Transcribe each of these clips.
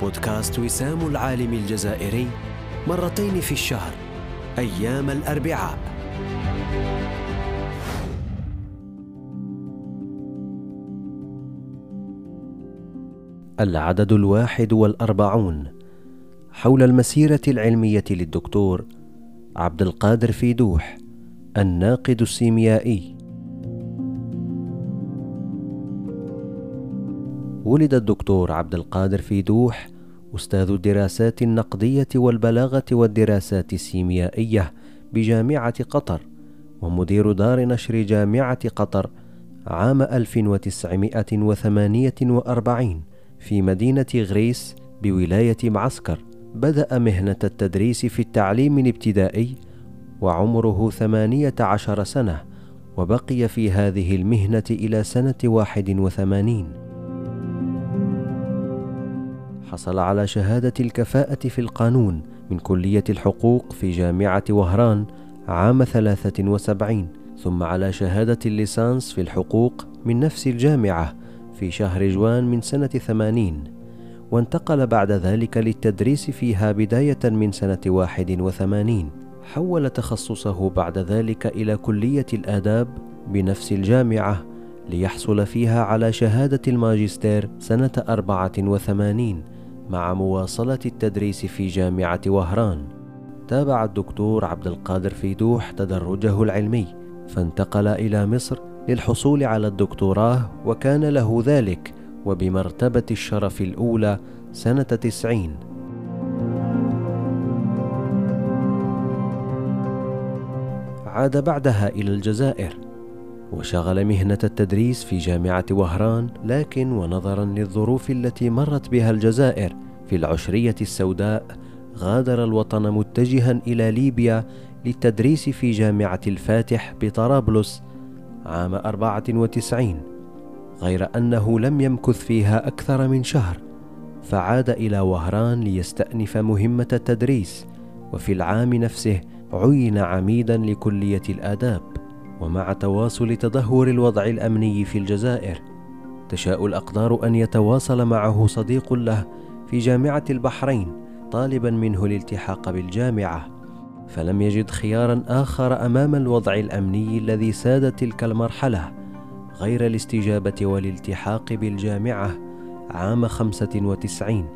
بودكاست وسام العالم الجزائري مرتين في الشهر أيام الأربعاء. العدد الواحد والأربعون. حول المسيرة العلمية للدكتور عبد القادر فيدوح الناقد السيميائي. ولد الدكتور عبد القادر فيدوح أستاذ الدراسات النقدية والبلاغة والدراسات السيميائية بجامعة قطر ومدير دار نشر جامعة قطر عام 1948 في مدينة غريس بولاية معسكر. بدأ مهنة التدريس في التعليم الابتدائي وعمره ثمانية عشر سنة وبقي في هذه المهنة إلى سنة واحد وثمانين. حصل على شهادة الكفاءة في القانون من كلية الحقوق في جامعة وهران عام ثلاثة وسبعين ثم على شهادة الليسانس في الحقوق من نفس الجامعة في شهر جوان من سنة ثمانين وانتقل بعد ذلك للتدريس فيها بداية من سنة واحد وثمانين. حول تخصصه بعد ذلك إلى كلية الآداب بنفس الجامعة ليحصل فيها على شهادة الماجستير سنة أربعة وثمانين. مع مواصلة التدريس في جامعة وهران. تابع الدكتور عبد القادر فيدوح تدرجه العلمي. فانتقل إلى مصر للحصول على الدكتوراه وكان له ذلك وبمرتبة الشرف الأولى سنة تسعين. عاد بعدها إلى الجزائر. وشغل مهنة التدريس في جامعة وهران لكن ونظرا للظروف التي مرت بها الجزائر في العشرية السوداء غادر الوطن متجها إلى ليبيا للتدريس في جامعة الفاتح بطرابلس عام 94 غير أنه لم يمكث فيها أكثر من شهر فعاد إلى وهران ليستأنف مهمة التدريس وفي العام نفسه عين عميدا لكلية الآداب. ومع تواصل تدهور الوضع الأمني في الجزائر تشاء الأقدار أن يتواصل معه صديق له في جامعة البحرين طالبا منه الالتحاق بالجامعة. فلم يجد خيارا آخر أمام الوضع الأمني الذي ساد تلك المرحلة غير الاستجابة والالتحاق بالجامعة عام 95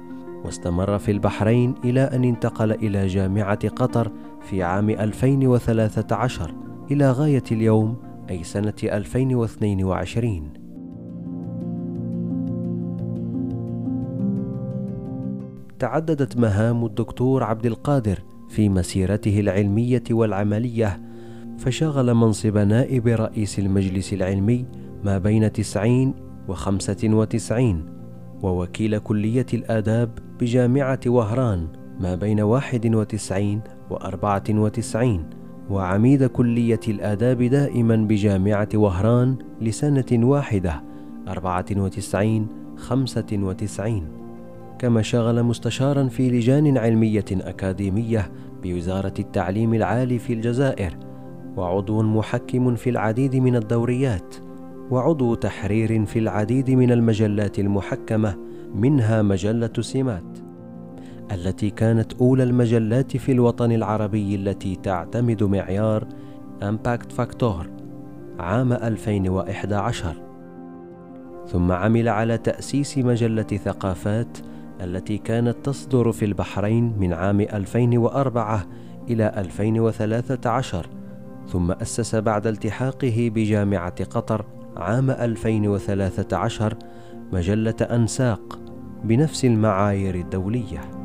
واستمر في البحرين إلى أن انتقل إلى جامعة قطر في عام 2013 إلى غاية اليوم أي سنة 2022 تعددت مهام الدكتور عبد القادر في مسيرته العلمية والعملية فشغل منصب نائب رئيس المجلس العلمي ما بين تسعين وخمسة وتسعين ووكيل كلية الآداب بجامعة وهران ما بين واحد وتسعين وأربعة وتسعين. وعميد كلية الآداب دائما بجامعة وهران لسنة واحدة أربعة وتسعين خمسة وتسعين. كما شغل مستشارا في لجان علمية أكاديمية بوزارة التعليم العالي في الجزائر وعضو محكم في العديد من الدوريات وعضو تحرير في العديد من المجلات المحكمة منها مجلة سمات. التي كانت أولى المجلات في الوطن العربي التي تعتمد معيار Impact Factor عام 2011 ثم عمل على تأسيس مجلة ثقافات التي كانت تصدر في البحرين من عام 2004 إلى 2013 ثم أسس بعد التحاقه بجامعة قطر عام 2013 مجلة أنساق بنفس المعايير الدولية.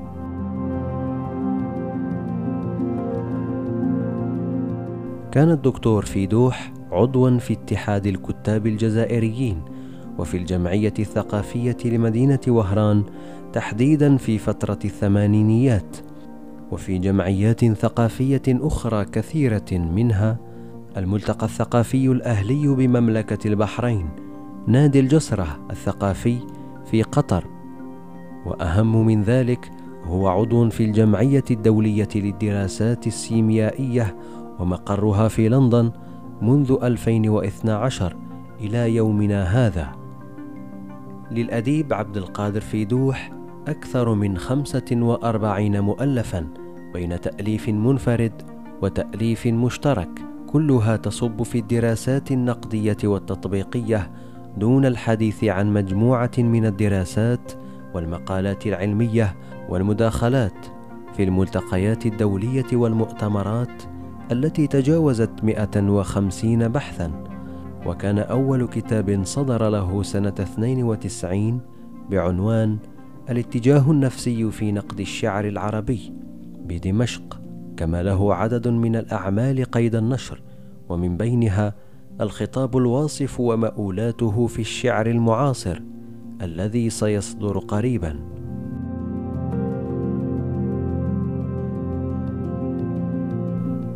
كان الدكتور فيدوح عضوا في اتحاد الكتاب الجزائريين وفي الجمعية الثقافية لمدينة وهران تحديدا في فترة الثمانينيات وفي جمعيات ثقافية أخرى كثيرة منها الملتقى الثقافي الأهلي بمملكة البحرين نادي الجسرة الثقافي في قطر. وأهم من ذلك هو عضو في الجمعية الدولية للدراسات السيميائية ومقرها في لندن منذ 2012 إلى يومنا هذا. للأديب عبد القادر فيدوح أكثر من 45 مؤلفًا بين تأليف منفرد وتأليف مشترك كلها تصب في الدراسات النقدية والتطبيقية دون الحديث عن مجموعة من الدراسات والمقالات العلمية والمداخلات في الملتقيات الدولية والمؤتمرات التي تجاوزت 150 بحثا وكان أول كتاب صدر له سنة 92 بعنوان الاتجاه النفسي في نقد الشعر العربي بدمشق كما له عدد من الأعمال قيد النشر ومن بينها الخطاب الواصف ومؤولاته في الشعر المعاصر الذي سيصدر قريبا.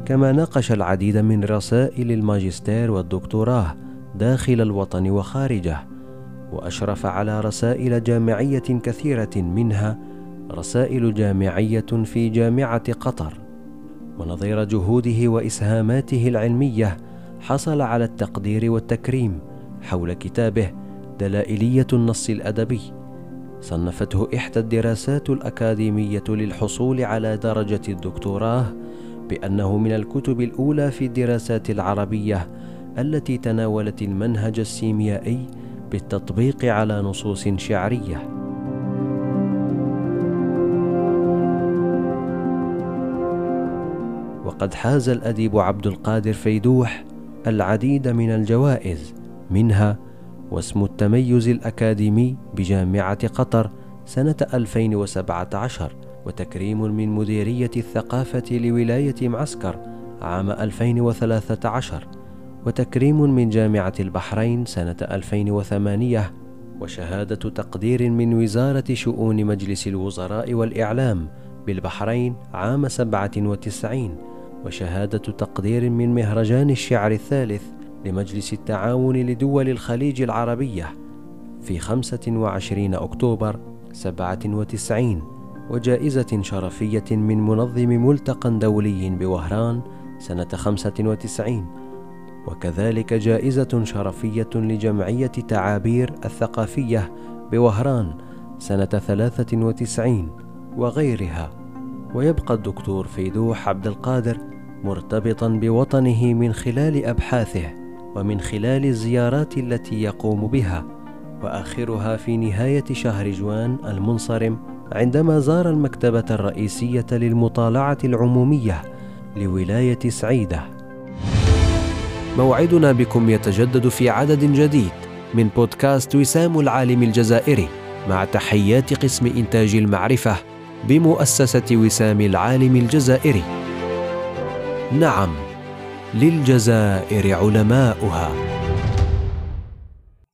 كما ناقش العديد من رسائل الماجستير والدكتوراه داخل الوطن وخارجه وأشرف على رسائل جامعية كثيرة منها رسائل جامعية في جامعة قطر. ونظير جهوده وإسهاماته العلمية حصل على التقدير والتكريم حول كتابه دلائلية النص الأدبي. صنفته إحدى الدراسات الأكاديمية للحصول على درجة الدكتوراه بأنه من الكتب الأولى في الدراسات العربية التي تناولت المنهج السيميائي بالتطبيق على نصوص شعرية. وقد حاز الأديب عبد القادر فيدوح العديد من الجوائز منها واسم التميز الأكاديمي بجامعة قطر سنة 2017 وتكريم من مديرية الثقافة لولاية معسكر عام 2013 وتكريم من جامعة البحرين سنة 2008 وشهادة تقدير من وزارة شؤون مجلس الوزراء والإعلام بالبحرين عام 97 وشهادة تقدير من مهرجان الشعر الثالث لمجلس التعاون لدول الخليج العربية في 25 أكتوبر 97 وجائزة شرفية من منظم ملتقى دولي بوهران سنة 95 وكذلك جائزة شرفية لجمعية تعابير الثقافية بوهران سنة 93 وغيرها. ويبقى الدكتور فيدوح عبد القادر مرتبطا بوطنه من خلال أبحاثه ومن خلال الزيارات التي يقوم بها. وآخرها في نهاية شهر جوان المنصرم عندما زار المكتبة الرئيسية للمطالعة العمومية لولاية سعيدة. موعدنا بكم يتجدد في عدد جديد من بودكاست وسام العالم الجزائري مع تحيات قسم إنتاج المعرفة بمؤسسة وسام العالم الجزائري. نعم للجزائر علماؤها.